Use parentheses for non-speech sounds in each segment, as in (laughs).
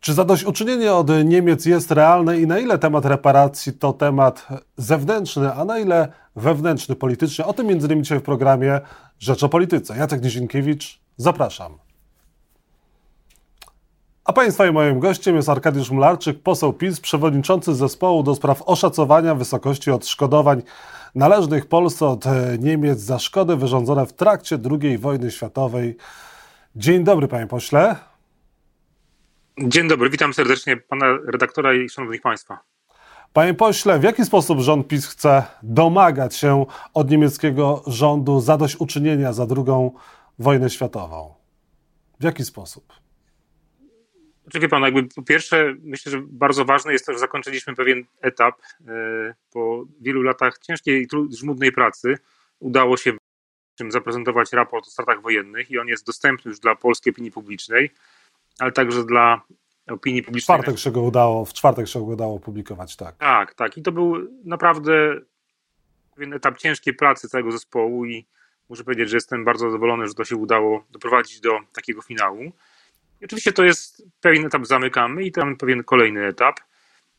Czy zadośćuczynienie od Niemiec jest realne i na ile temat reparacji to temat zewnętrzny, a na ile wewnętrzny, polityczny? O tym między innymi dzisiaj w programie Rzecz o Polityce. Jacek Nizinkiewicz, zapraszam. A Państwa i moim gościem jest Arkadiusz Mlarczyk, poseł PiS, przewodniczący zespołu do spraw oszacowania wysokości odszkodowań należnych Polsce od Niemiec za szkody wyrządzone w trakcie II wojny światowej. Dzień dobry, panie pośle. Dzień dobry, witam serdecznie pana redaktora i szanownych państwa. Panie pośle, w jaki sposób rząd PiS chce domagać się od niemieckiego rządu zadośćuczynienia za II wojnę światową? W jaki sposób? Znaczy, wie pan, jakby po pierwsze, myślę, że bardzo ważne jest to, że zakończyliśmy pewien etap. E, po wielu latach ciężkiej i żmudnej pracy udało się zaprezentować raport o stratach wojennych i on jest dostępny już dla polskiej opinii publicznej ale także dla opinii publicznej. W czwartek się go udało, w czwartek się go udało opublikować, tak. Tak, tak. I to był naprawdę pewien etap ciężkiej pracy całego zespołu i muszę powiedzieć, że jestem bardzo zadowolony, że to się udało doprowadzić do takiego finału. I oczywiście to jest pewien etap zamykamy i tam pewien kolejny etap.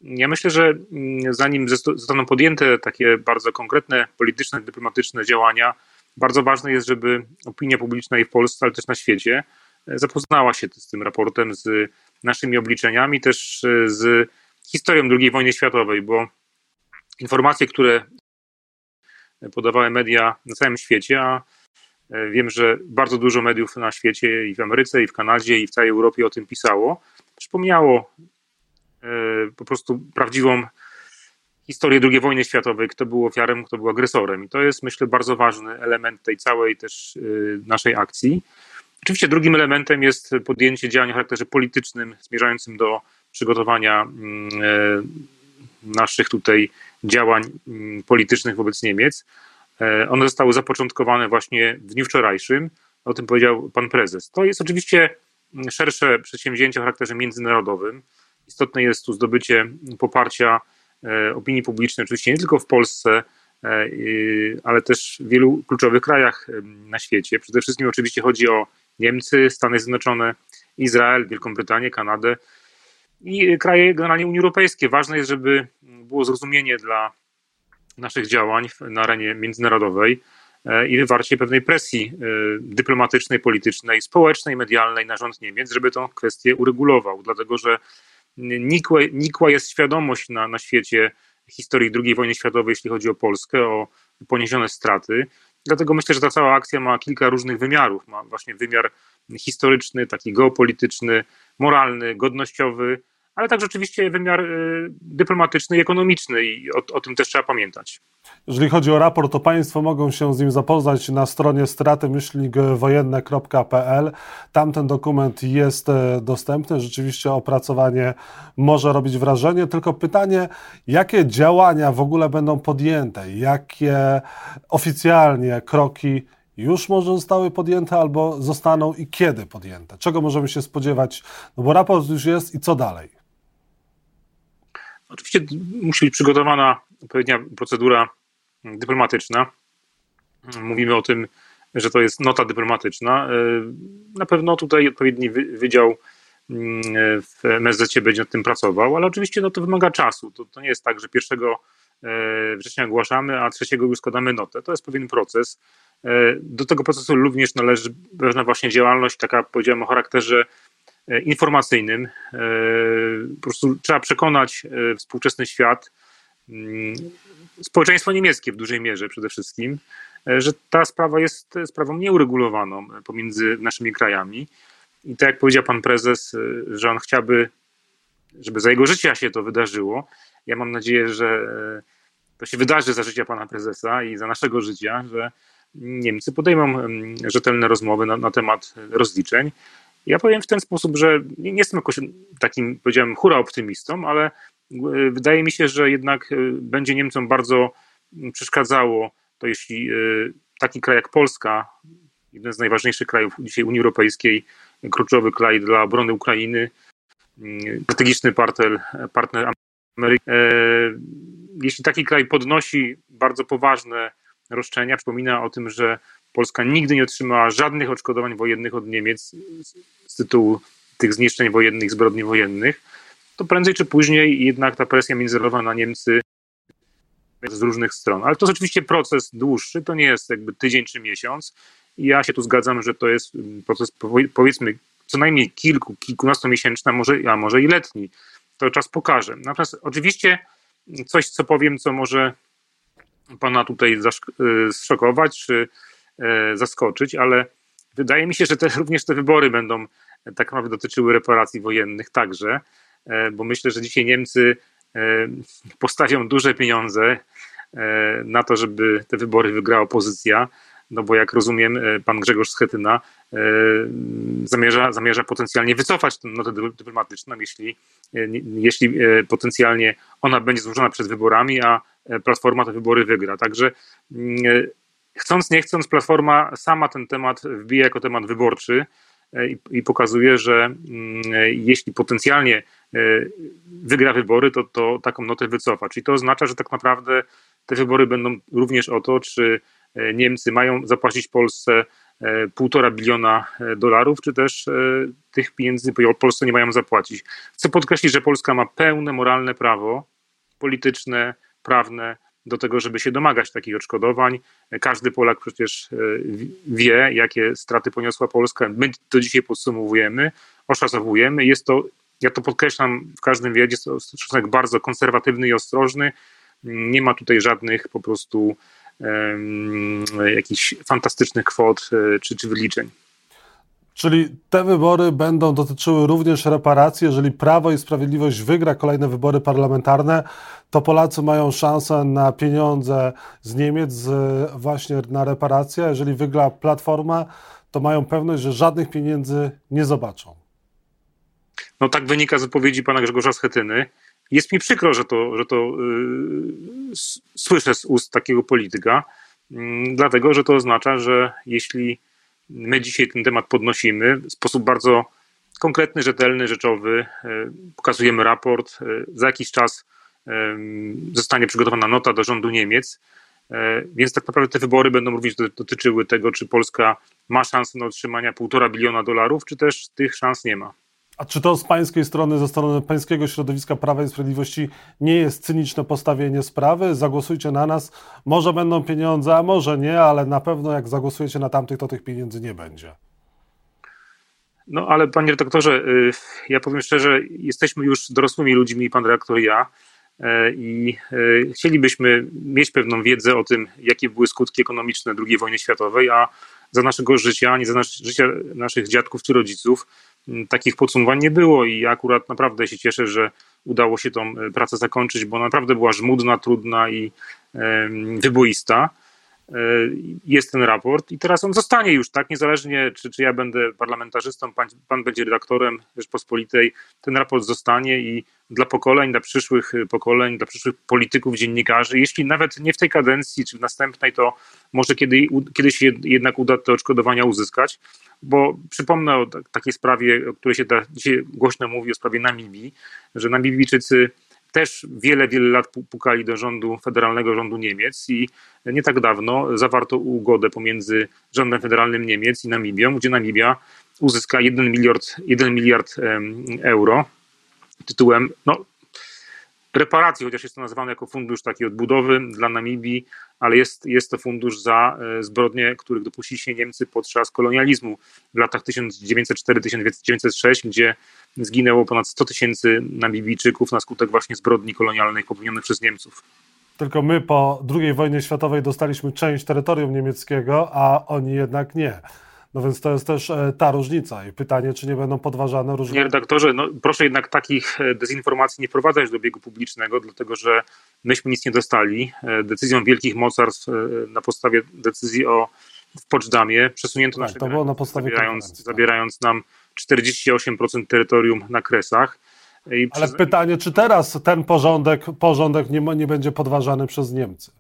Ja myślę, że mm, zanim zostaną podjęte takie bardzo konkretne polityczne, dyplomatyczne działania, bardzo ważne jest, żeby opinia publiczna i w Polsce, ale też na świecie zapoznała się z tym raportem, z naszymi obliczeniami, też e, z historią II wojny światowej, bo informacje, które podawały media na całym świecie, a e, wiem, że bardzo dużo mediów na świecie i w Ameryce, i w Kanadzie, i w całej Europie o tym pisało, przypomniało e, po prostu prawdziwą historię II wojny światowej, kto był ofiarem, kto był agresorem. I to jest, myślę, bardzo ważny element tej całej też naszej akcji. Oczywiście drugim elementem jest podjęcie działań o charakterze politycznym, zmierzającym do przygotowania mm, e, naszych tutaj działań mm, politycznych wobec Niemiec. E, one zostały zapoczątkowane właśnie w dniu wczorajszym, o tym powiedział pan prezes. To jest oczywiście szersze przedsięwzięcie o charakterze międzynarodowym. Istotne jest tu zdobycie poparcia e, opinii publicznej, oczywiście nie tylko w Polsce, ale też w wielu kluczowych krajach na świecie. Przede wszystkim oczywiście chodzi o Niemcy, Stany Zjednoczone, Izrael, Wielką Brytanię, Kanadę i kraje generalnie Unii Europejskiej. Ważne jest, żeby było zrozumienie dla naszych działań na arenie międzynarodowej e, i wywarcie pewnej presji e, dyplomatycznej, politycznej, społecznej, medialnej na rząd Niemiec, żeby tę kwestię uregulował, dlatego że nikłe, nikła jest świadomość na, na świecie historii II wojny światowej, jeśli chodzi o Polskę, o poniesione straty. Dlatego myślę, że ta cała akcja ma kilka różnych wymiarów. Ma właśnie wymiar historyczny, taki geopolityczny, moralny, godnościowy, ale także oczywiście wymiar y, dyplomatyczny i ekonomiczny i o, o, tym też trzeba pamiętać. Jeżeli chodzi o raport, to Państwo mogą się z nim zapoznać na stronie stratymyślnikwojenne.pl. Tam ten dokument jest e, dostępny. Rzeczywiście opracowanie może robić wrażenie. Tylko pytanie, jakie działania w ogóle będą podjęte? Jakie oficjalnie kroki już może zostały podjęte albo zostaną i kiedy podjęte? Czego możemy się spodziewać? No bo raport już jest i co dalej? Oczywiście musi być przygotowana odpowiednia procedura dyplomatyczna. Mówimy o tym, że to jest nota dyplomatyczna. Na pewno tutaj odpowiedni wydział mm, w MSZ będzie nad tym pracował, ale oczywiście no, to wymaga czasu. To, to nie jest tak, że 1 e, września ogłaszamy, a 3 już składamy notę. To jest pewien proces. E, do tego procesu również należy pewna właśnie działalność, taka powiedziałem o charakterze E, informacyjnym. E, po prostu trzeba przekonać e, współczesny świat, mm, społeczeństwo niemieckie w dużej mierze przede wszystkim, że ta sprawa jest sprawą nieuregulowaną pomiędzy naszymi krajami. I tak jak powiedział pan prezes, że on chciałby, żeby za jego życia się to wydarzyło. Ja mam nadzieję, że to się wydarzy za życia pana prezesa i za naszego życia, że Niemcy podejmą mm, rzetelne rozmowy na, na temat rozliczeń ja powiem w ten sposób, że nie jestem jakoś takim, powiedziałem, hura optymistą, ale e, wydaje mi się, że jednak e, będzie Niemcom bardzo przeszkadzało to, jeśli e, taki kraj jak Polska, jeden z najważniejszych krajów dzisiaj Unii Europejskiej, kluczowy kraj dla obrony Ukrainy, strategiczny partner, partner Ameryki, jeśli taki kraj podnosi bardzo poważne roszczenia, przypomina o tym, że Polska nigdy nie otrzymała żadnych odszkodowań wojennych od Niemiec z tytułu tych zniszczeń wojennych, zbrodni wojennych, to prędzej czy później jednak ta presja międzynarodowa na Niemcy z różnych stron. Ale to jest oczywiście proces dłuższy, to nie jest jakby tydzień czy miesiąc. Ja się tu zgadzam, że to jest proces powiedzmy co najmniej kilku, kilkunastomiesięczny, a może, a może i letni. To czas pokaże. Natomiast oczywiście coś, co powiem, co może pana tutaj zszokować czy zaskoczyć, ale wydaje mi się, że te, (laughs) również te wybory będą tak naprawdę dotyczyły reparacji wojennych także, e, bo myślę, że dzisiaj Niemcy e, postawią duże pieniądze na to, żeby te wybory wygrała opozycja, no bo jak rozumiem, pan Grzegorz Schetyna zamierza, zamierza potencjalnie wycofać tę notę dyplomatyczną, jeśli, jeśli potencjalnie ona będzie złożona przed wyborami, a Platforma te wybory wygra. Także mm, chcąc, nie chcąc, Platforma sama ten temat wbija jako temat wyborczy e, i, pokazuje, że mm, jeśli potencjalnie e, wygra wybory, to, to taką notę wycofa. Czyli to oznacza, że tak naprawdę te wybory będą również o to, czy e, Niemcy mają zapłacić Polsce półtora biliona dolarów, czy też tych pieniędzy Polsce nie mają zapłacić. Chcę podkreślić, że Polska ma pełne moralne prawo polityczne, prawne do tego, żeby się domagać takich odszkodowań. Każdy Polak przecież e, wie, jakie straty poniosła Polska. My to dzisiaj podsumowujemy, oszacowujemy. Jest to, ja to podkreślam w każdym wiedzie, jest to stosunek bardzo konserwatywny i ostrożny. Nie ma tutaj żadnych po prostu um, jakichś fantastycznych kwot e, czy, czy wyliczeń. Czyli te wybory będą dotyczyły również reparacji. Jeżeli Prawo i Sprawiedliwość wygra kolejne wybory parlamentarne, to Polacy mają szansę na pieniądze z Niemiec właśnie na reparacje. Jeżeli wygra Platforma, to mają pewność, że żadnych pieniędzy nie zobaczą. No tak wynika z wypowiedzi pana Grzegorza Schetyny. Jest mi przykro, że to, że to yy, słyszę z ust takiego polityka, yy, dlatego że to oznacza, że jeśli My dzisiaj ten temat podnosimy w sposób bardzo konkretny, rzetelny, rzeczowy. E, pokazujemy raport. E, za jakiś czas e, zostanie przygotowana nota do rządu Niemiec. Więc tak naprawdę te wybory będą również dotyczyły tego, czy Polska ma szansę na otrzymanie półtora biliona dolarów, czy też tych szans nie ma. A czy to z pańskiej strony, ze strony pańskiego środowiska Prawa i Sprawiedliwości nie jest cyniczne postawienie sprawy? Zagłosujcie na nas. Może będą pieniądze, a może nie, ale na pewno jak zagłosujecie na tamtych, to tych pieniędzy nie będzie. No ale panie redaktorze, y, ja powiem szczerze, jesteśmy już dorosłymi ludźmi, pan redaktor i ja, y, i y, chcielibyśmy mieć pewną wiedzę o tym, jakie były skutki ekonomiczne II wojny światowej, a za naszego życia, ani za nasz, życia naszych dziadków czy rodziców takich podsumowań nie było i akurat naprawdę się cieszę, że udało się tą e, pracę zakończyć, bo naprawdę była żmudna, trudna i wyboista. E, jest ten raport i teraz on zostanie już, tak? Niezależnie, czy, czy ja będę parlamentarzystą, pan, pan będzie redaktorem Rzeczpospolitej, ten raport zostanie i dla pokoleń, dla przyszłych pokoleń, dla przyszłych polityków, dziennikarzy, jeśli nawet nie w tej kadencji, czy w następnej, to może kiedy, kiedyś jednak uda te odszkodowania uzyskać, bo przypomnę o takiej sprawie, o której się dzisiaj głośno mówi, o sprawie Namibii, że Namibijczycy też wiele, wiele lat pukali do rządu, federalnego rządu Niemiec i nie tak dawno zawarto ugodę pomiędzy rządem federalnym Niemiec i Namibią, gdzie Namibia uzyska 1 miliard, 1 miliard euro tytułem no, reparacji, chociaż jest to nazywane jako fundusz takiej odbudowy dla Namibii, ale jest, jest to fundusz za e, zbrodnie, których dopuścili się Niemcy podczas kolonializmu w latach 1904-1906, gdzie zginęło ponad 100 tysięcy Namibijczyków na skutek właśnie zbrodni kolonialnych popełnionych przez Niemców. Tylko my po II wojnie światowej dostaliśmy część terytorium niemieckiego, a oni jednak nie. No więc to jest też e, ta różnica i pytanie, czy nie będą podważane różne... Nie, redaktorze, no proszę jednak takich e, dezinformacji nie wprowadzać do biegu publicznego, dlatego że myśmy nic nie dostali. E, decyzją wielkich mocarstw na podstawie decyzji o w Poczdamie przesunięto tak, nasze to było na podstawie zabierając, tak. zabierając nam 48% terytorium na Kresach. I Ale przez... pytanie, czy teraz ten porządek, porządek nie, nie będzie podważany przez Niemcy?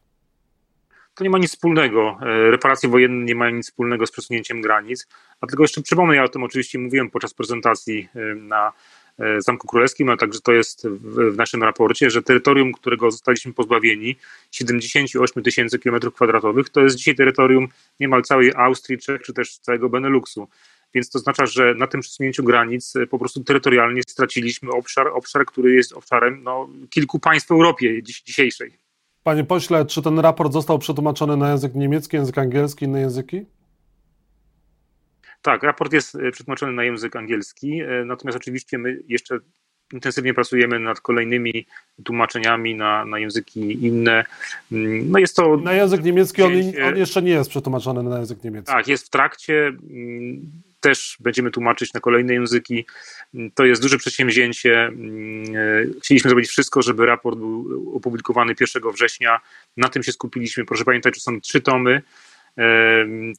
To nie ma nic wspólnego. E, reparacje wojenne nie mają nic wspólnego z przesunięciem granic. A tylko jeszcze przypomnę, ja o tym oczywiście mówiłem podczas prezentacji e, na e, Zamku Królewskim, a także to jest w, naszym raporcie, że terytorium, którego zostaliśmy pozbawieni, 78 tysięcy kilometrów kwadratowych, to jest dzisiaj terytorium niemal całej Austrii, Czech czy też całego Beneluxu. więc to oznacza, że na tym przesunięciu granic po prostu terytorialnie straciliśmy obszar, obszar który jest obszarem no, kilku państw w Europie dziś, dzisiejszej. Panie pośle, czy ten raport został przetłumaczony na język niemiecki, język angielski, inne języki? Tak, raport jest przetłumaczony na język angielski, natomiast oczywiście my jeszcze intensywnie pracujemy nad kolejnymi tłumaczeniami na, na języki inne. No jest to. Na język niemiecki on, on jeszcze nie jest przetłumaczony na język niemiecki. Tak, jest w trakcie. Też będziemy tłumaczyć na kolejne języki. To jest duże przedsięwzięcie. Chcieliśmy zrobić wszystko, żeby raport był opublikowany 1 września. Na tym się skupiliśmy. Proszę pamiętać, że są trzy tomy.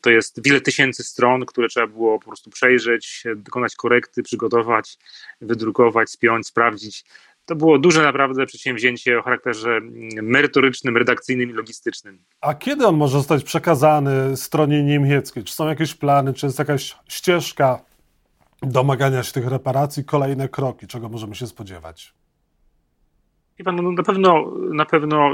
To jest wiele tysięcy stron, które trzeba było po prostu przejrzeć, dokonać korekty, przygotować, wydrukować, spiąć, sprawdzić. To było duże naprawdę przedsięwzięcie o charakterze merytorycznym, redakcyjnym i logistycznym. A kiedy on może zostać przekazany stronie niemieckiej? Czy są jakieś plany, czy jest jakaś ścieżka domagania się tych reparacji, kolejne kroki, czego możemy się spodziewać? Pan, no na pewno, na pewno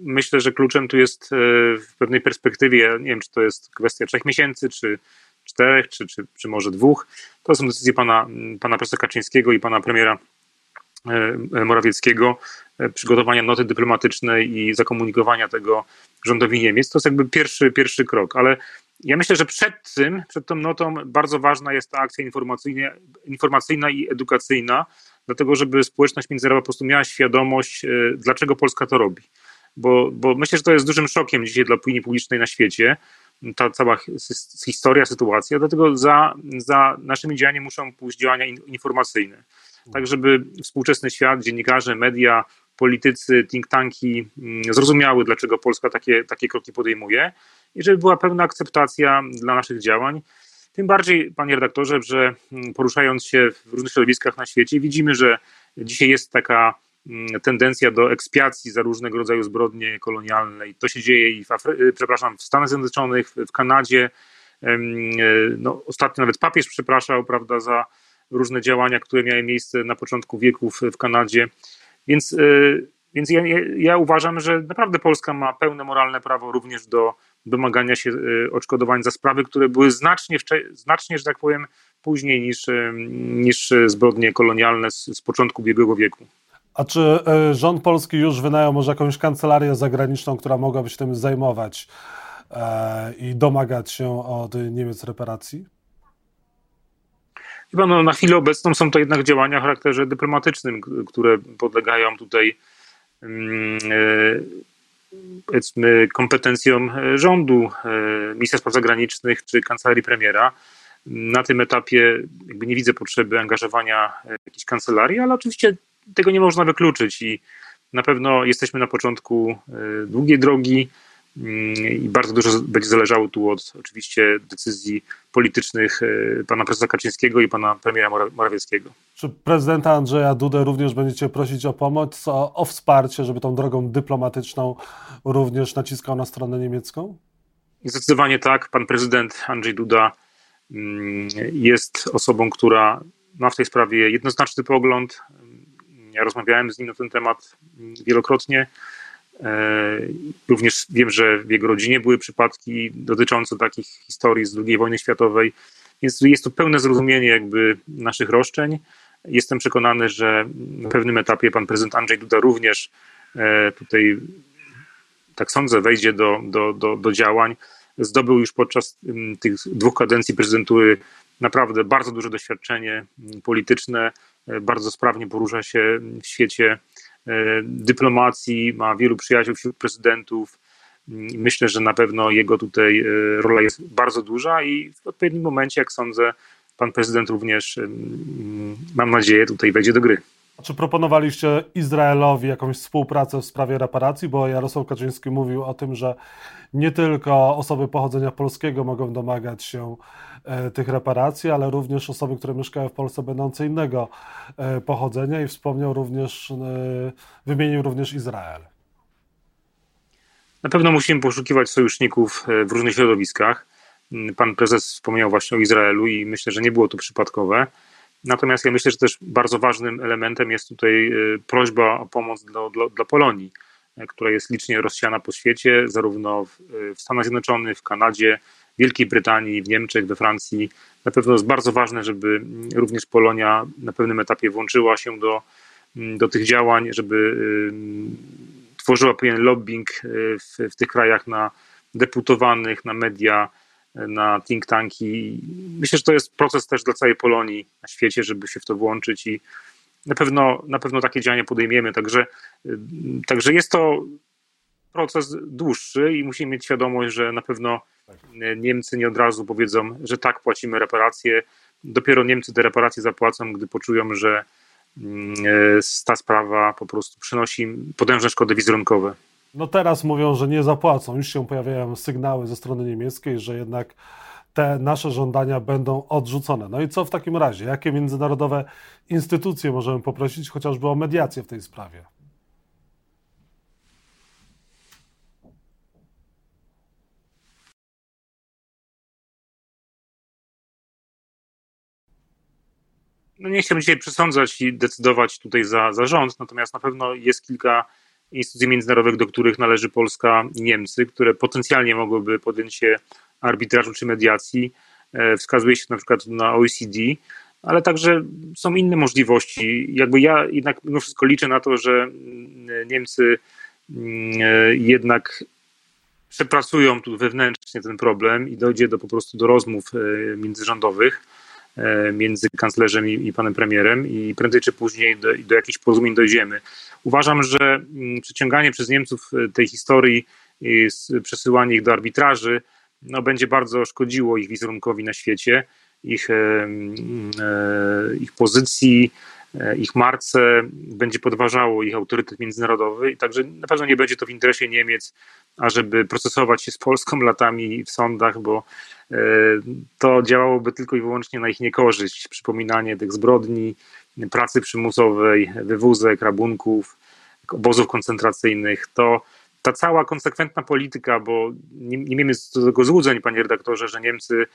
myślę, że kluczem tu jest e, w pewnej perspektywie, nie wiem, czy to jest kwestia trzech miesięcy, czy czterech, czy, czy, czy może dwóch. To są decyzje pana, pana profesora Kaczyńskiego i pana premiera Morawieckiego, e, przygotowania noty dyplomatycznej i zakomunikowania tego rządowi Niemiec. To jest jakby pierwszy, pierwszy krok, ale ja myślę, że przed tym, przed tą notą bardzo ważna jest ta akcja informacyjna i edukacyjna, dlatego żeby społeczność międzynarodowa po prostu miała świadomość, dlaczego Polska to robi. Bo, bo myślę, że to jest dużym szokiem dzisiaj dla opinii publicznej na świecie, ta cała historia, sytuacja, dlatego za, za naszymi działaniami muszą pójść działania informacyjne, tak żeby współczesny świat, dziennikarze, media, politycy, think tanki mm, zrozumiały, dlaczego Polska takie, takie kroki podejmuje i żeby była pełna akceptacja dla naszych działań. Tym bardziej, panie redaktorze, że mm, poruszając się w różnych środowiskach na świecie, widzimy, że dzisiaj jest taka Mm, tendencja do ekspiacji za różnego rodzaju zbrodnie kolonialne. I to się dzieje i w, Afry- y, przepraszam, w Stanach Zjednoczonych, w Kanadzie. Y, no, ostatnio nawet papież przepraszał prawda, za różne działania, które miały miejsce na początku wieków w Kanadzie. Więc, y, więc ja, ja uważam, że naprawdę Polska ma pełne moralne prawo również do domagania się odszkodowań za sprawy, które były znacznie, znacznie że tak powiem, później niż, niż zbrodnie kolonialne z, z początku ubiegłego wieku. A czy e, rząd polski już wynajął może jakąś kancelarię zagraniczną, która mogłaby się tym zajmować e, i domagać się od Niemiec reparacji? Chyba no, na chwilę obecną są to jednak działania o charakterze dyplomatycznym, które podlegają tutaj mm, e, powiedzmy kompetencjom rządu, ministra spraw zagranicznych czy kancelarii premiera. Na tym etapie jakby nie widzę potrzeby angażowania jakiejś kancelarii, ale oczywiście tego nie można wykluczyć i na pewno jesteśmy na początku e, długiej drogi i bardzo dużo będzie zależało tu od oczywiście decyzji politycznych e, pana prezesa Kaczyńskiego i pana premiera Morawieckiego. Czy prezydenta Andrzeja Dudę również będziecie prosić o pomoc, o, o wsparcie, żeby tą drogą dyplomatyczną również naciskał na stronę niemiecką? Zdecydowanie tak. Pan prezydent Andrzej Duda mm, jest osobą, która ma w tej sprawie jednoznaczny pogląd. Ja rozmawiałem z nim na ten temat wielokrotnie. E, również wiem, że w jego rodzinie były przypadki dotyczące takich historii z II wojny światowej, więc jest to pełne zrozumienie jakby naszych roszczeń. Jestem przekonany, że na pewnym etapie pan prezydent Andrzej Duda również e, tutaj, tak sądzę, wejdzie do, do, do, do działań. Zdobył już podczas tych dwóch kadencji prezydentury naprawdę bardzo duże doświadczenie polityczne, E, bardzo sprawnie porusza się w świecie dyplomacji, ma wielu przyjaciół wśród prezydentów. Myślę, że na pewno jego tutaj e, rola jest bardzo duża i w odpowiednim momencie, jak sądzę, pan prezydent również, mam nadzieję, tutaj wejdzie do gry. Czy proponowaliście Izraelowi jakąś współpracę w sprawie reparacji? Bo Jarosław Kaczyński mówił o tym, że nie tylko osoby pochodzenia polskiego mogą domagać się e, tych reparacji, ale również osoby, które mieszkają w Polsce będące innego e, pochodzenia i wspomniał również, e, wymienił również Izrael. Na pewno musimy poszukiwać sojuszników w różnych środowiskach. Pan prezes wspomniał właśnie o Izraelu i myślę, że nie było to przypadkowe. Natomiast ja myślę, że też bardzo ważnym elementem jest tutaj prośba o pomoc dla, dla, dla Polonii która jest licznie rozsiana po świecie, zarówno w, w Stanach Zjednoczonych, w Kanadzie, Wielkiej Brytanii, w Niemczech, we Francji. Na pewno jest bardzo ważne, żeby również Polonia na pewnym etapie włączyła się do, do tych działań, żeby tworzyła pewien lobbying w, w tych krajach na deputowanych, na media, na think tanki. Myślę, że to jest proces też dla całej Polonii na świecie, żeby się w to włączyć i na pewno, na pewno takie działania podejmiemy. Także, także jest to proces dłuższy i musimy mieć świadomość, że na pewno Niemcy nie od razu powiedzą, że tak, płacimy reparacje. Dopiero Niemcy te reparacje zapłacą, gdy poczują, że mm, ta sprawa po prostu przynosi potężne szkody wizerunkowe. No teraz mówią, że nie zapłacą. Już się pojawiają sygnały ze strony niemieckiej, że jednak te nasze żądania będą odrzucone. No i co w takim razie? Jakie międzynarodowe instytucje możemy poprosić chociażby o mediację w tej sprawie? No nie chciałbym dzisiaj przesądzać i decydować tutaj za, za rząd, natomiast na pewno jest kilka instytucji międzynarodowych, do których należy Polska i Niemcy, które potencjalnie mogłyby podjąć się arbitrażu czy mediacji. E, wskazuje się na przykład na OECD, ale także są inne możliwości. Jakby ja jednak mimo wszystko liczę na to, że mm, Niemcy mm, e, jednak przepracują tu wewnętrznie ten problem i dojdzie do po prostu do rozmów e, międzyrządowych między kanclerzem i, panem premierem i prędzej czy później do, do jakichś porozumień dojdziemy. Uważam, że mm, przeciąganie przez Niemców tej historii i przesyłanie ich do arbitraży no, będzie bardzo szkodziło ich wizerunkowi na świecie, ich, e, e, ich pozycji, e, ich marce, będzie podważało ich autorytet międzynarodowy i także na pewno nie będzie to w interesie Niemiec, ażeby procesować się z Polską (laughs) latami w sądach, bo to działałoby tylko i wyłącznie na ich niekorzyść. Przypominanie tych zbrodni, pracy przymusowej, wywózek, rabunków, obozów koncentracyjnych, to ta cała konsekwentna polityka, bo nie, nie miejmy do tego złudzeń, panie redaktorze, że Niemcy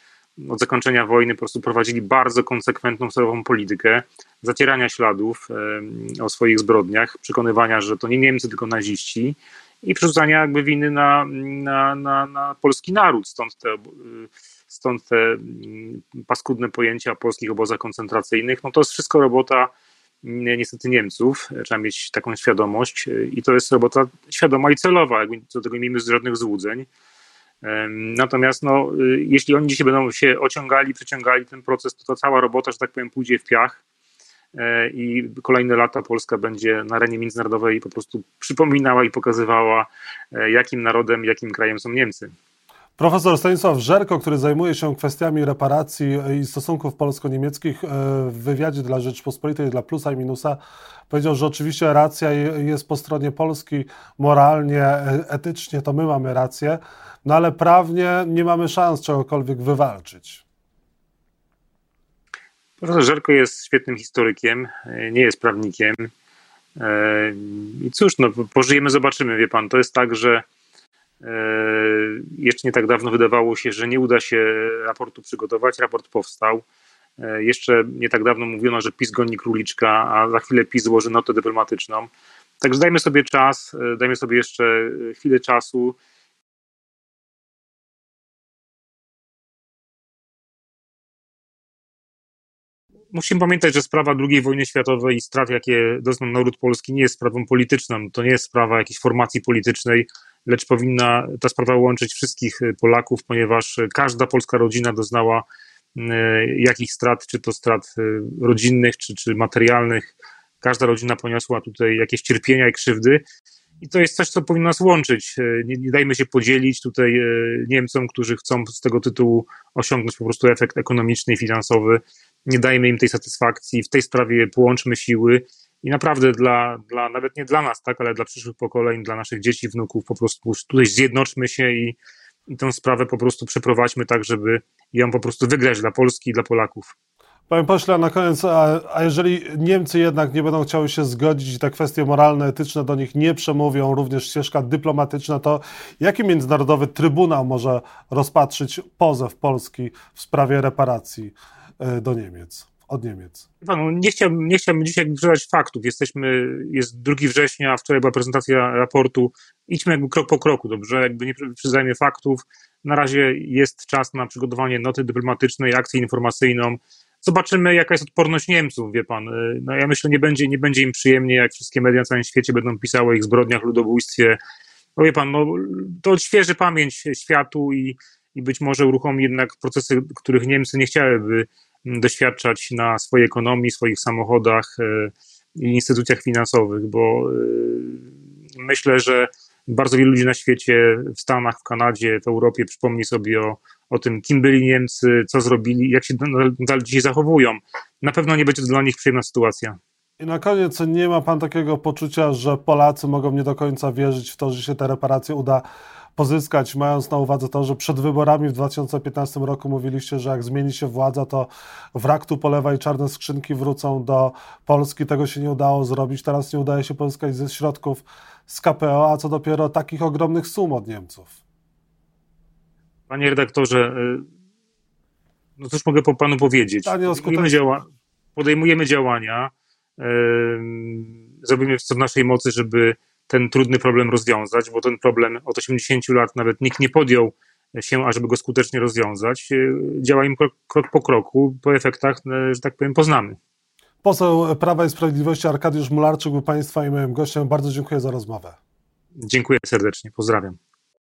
od zakończenia wojny po prostu prowadzili bardzo konsekwentną, surową politykę zacierania śladów o swoich zbrodniach, przekonywania, że to nie Niemcy, tylko naziści i przerzucania jakby winy na, na, na, na polski naród. Stąd te, stąd te mm, paskudne pojęcia o polskich obozach koncentracyjnych. No to jest wszystko robota niestety Niemców. Trzeba mieć taką świadomość i to jest robota świadoma i celowa, jakby do tego nie miejmy żadnych złudzeń. Natomiast no, jeśli oni dzisiaj będą się ociągali, przeciągali ten proces, to ta cała robota, że tak powiem, pójdzie w piach e, i kolejne lata Polska będzie na arenie międzynarodowej po prostu przypominała i pokazywała, e, jakim narodem, jakim krajem są Niemcy. Profesor Stanisław Żerko, który zajmuje się kwestiami reparacji i stosunków polsko-niemieckich e, w wywiadzie dla Rzeczpospolitej, dla Plusa i Minusa, powiedział, że oczywiście racja jest po stronie Polski moralnie, e, etycznie, to my mamy rację, no ale prawnie nie mamy szans czegokolwiek wywalczyć. Profesor Żerko jest świetnym historykiem, e, nie jest prawnikiem. I cóż, no, pożyjemy, zobaczymy, wie pan. To jest tak, że jeszcze nie tak dawno wydawało się, że nie uda się raportu przygotować. Raport powstał. E, jeszcze nie tak dawno mówiono, że PiS goni króliczka, a za chwilę PiS złoży notę dyplomatyczną. Także dajmy sobie czas, e, dajmy sobie jeszcze chwilę czasu. Musimy pamiętać, że sprawa II wojny światowej i strat, jakie doznał naród polski, nie jest sprawą polityczną. To nie jest sprawa jakiejś formacji politycznej lecz powinna ta sprawa łączyć wszystkich Polaków, ponieważ każda polska rodzina doznała y, jakichś strat, czy to strat rodzinnych, czy, czy materialnych. Każda rodzina poniosła tutaj jakieś cierpienia i krzywdy. I to jest coś, co powinno nas łączyć. Nie, nie dajmy się podzielić tutaj Niemcom, którzy chcą z tego tytułu osiągnąć po prostu efekt ekonomiczny i finansowy. Nie dajmy im tej satysfakcji. W tej sprawie połączmy siły i naprawdę dla, dla, nawet nie dla nas, tak, ale dla przyszłych pokoleń, dla naszych dzieci, wnuków, po prostu tutaj zjednoczmy się i, i tę sprawę po prostu przeprowadźmy tak, żeby ją po prostu wygrać dla Polski i dla Polaków. Panie pośle, na koniec, a, a, jeżeli Niemcy jednak nie będą chciały się zgodzić i te kwestie moralne, etyczne do nich nie przemówią, również ścieżka dyplomatyczna, to jaki międzynarodowy trybunał może rozpatrzyć pozew Polski w sprawie reparacji e, do Niemiec? od Niemiec? Panu, nie, chciałbym, nie chciałbym dzisiaj wyprzedzać faktów. Jesteśmy, jest 2 września, a wczoraj była prezentacja raportu. Idźmy jakby krok po kroku, dobrze? Jakby nie wyprzedzajmy faktów. Na razie jest czas na przygotowanie noty dyplomatycznej, akcję informacyjną. Zobaczymy, jaka jest odporność Niemców, wie pan. No ja myślę, nie będzie, nie będzie im przyjemnie, jak wszystkie media na całym świecie będą pisały o ich zbrodniach, ludobójstwie. No wie pan, no, to odświeży pamięć światu i, i być może uruchomi jednak procesy, których Niemcy nie chciałyby doświadczać na swojej ekonomii, swoich samochodach e, i instytucjach finansowych, bo e, myślę, że bardzo wielu ludzi na świecie, w Stanach, w Kanadzie, w Europie przypomni sobie o, o tym, kim byli Niemcy, co zrobili, jak się nadal dzisiaj zachowują. Na pewno nie będzie to dla nich przyjemna sytuacja. I na koniec, nie ma pan takiego poczucia, że Polacy mogą nie do końca wierzyć w to, że się te reparacje uda pozyskać, mając na uwadze to, że przed wyborami w 2015 roku mówiliście, że jak zmieni się władza, to wrak tu polewa i czarne skrzynki wrócą do Polski. Tego się nie udało zrobić. Teraz nie udaje się pozyskać ze środków z KPO, a co dopiero takich ogromnych sum od Niemców. Panie redaktorze, y, no cóż mogę po panu powiedzieć? Podejmujemy, działa podejmujemy działania, yy, zrobimy co w naszej mocy, żeby ten trudny problem rozwiązać, bo ten problem od 80 lat nawet nikt nie podjął się, ażeby go skutecznie rozwiązać. Działajmy krok, krok po kroku, po efektach, że tak powiem, poznamy. Poseł Prawa i Sprawiedliwości Arkadiusz Mularczyk był Państwa i moim gościem. Bardzo dziękuję za rozmowę. Dziękuję serdecznie, pozdrawiam.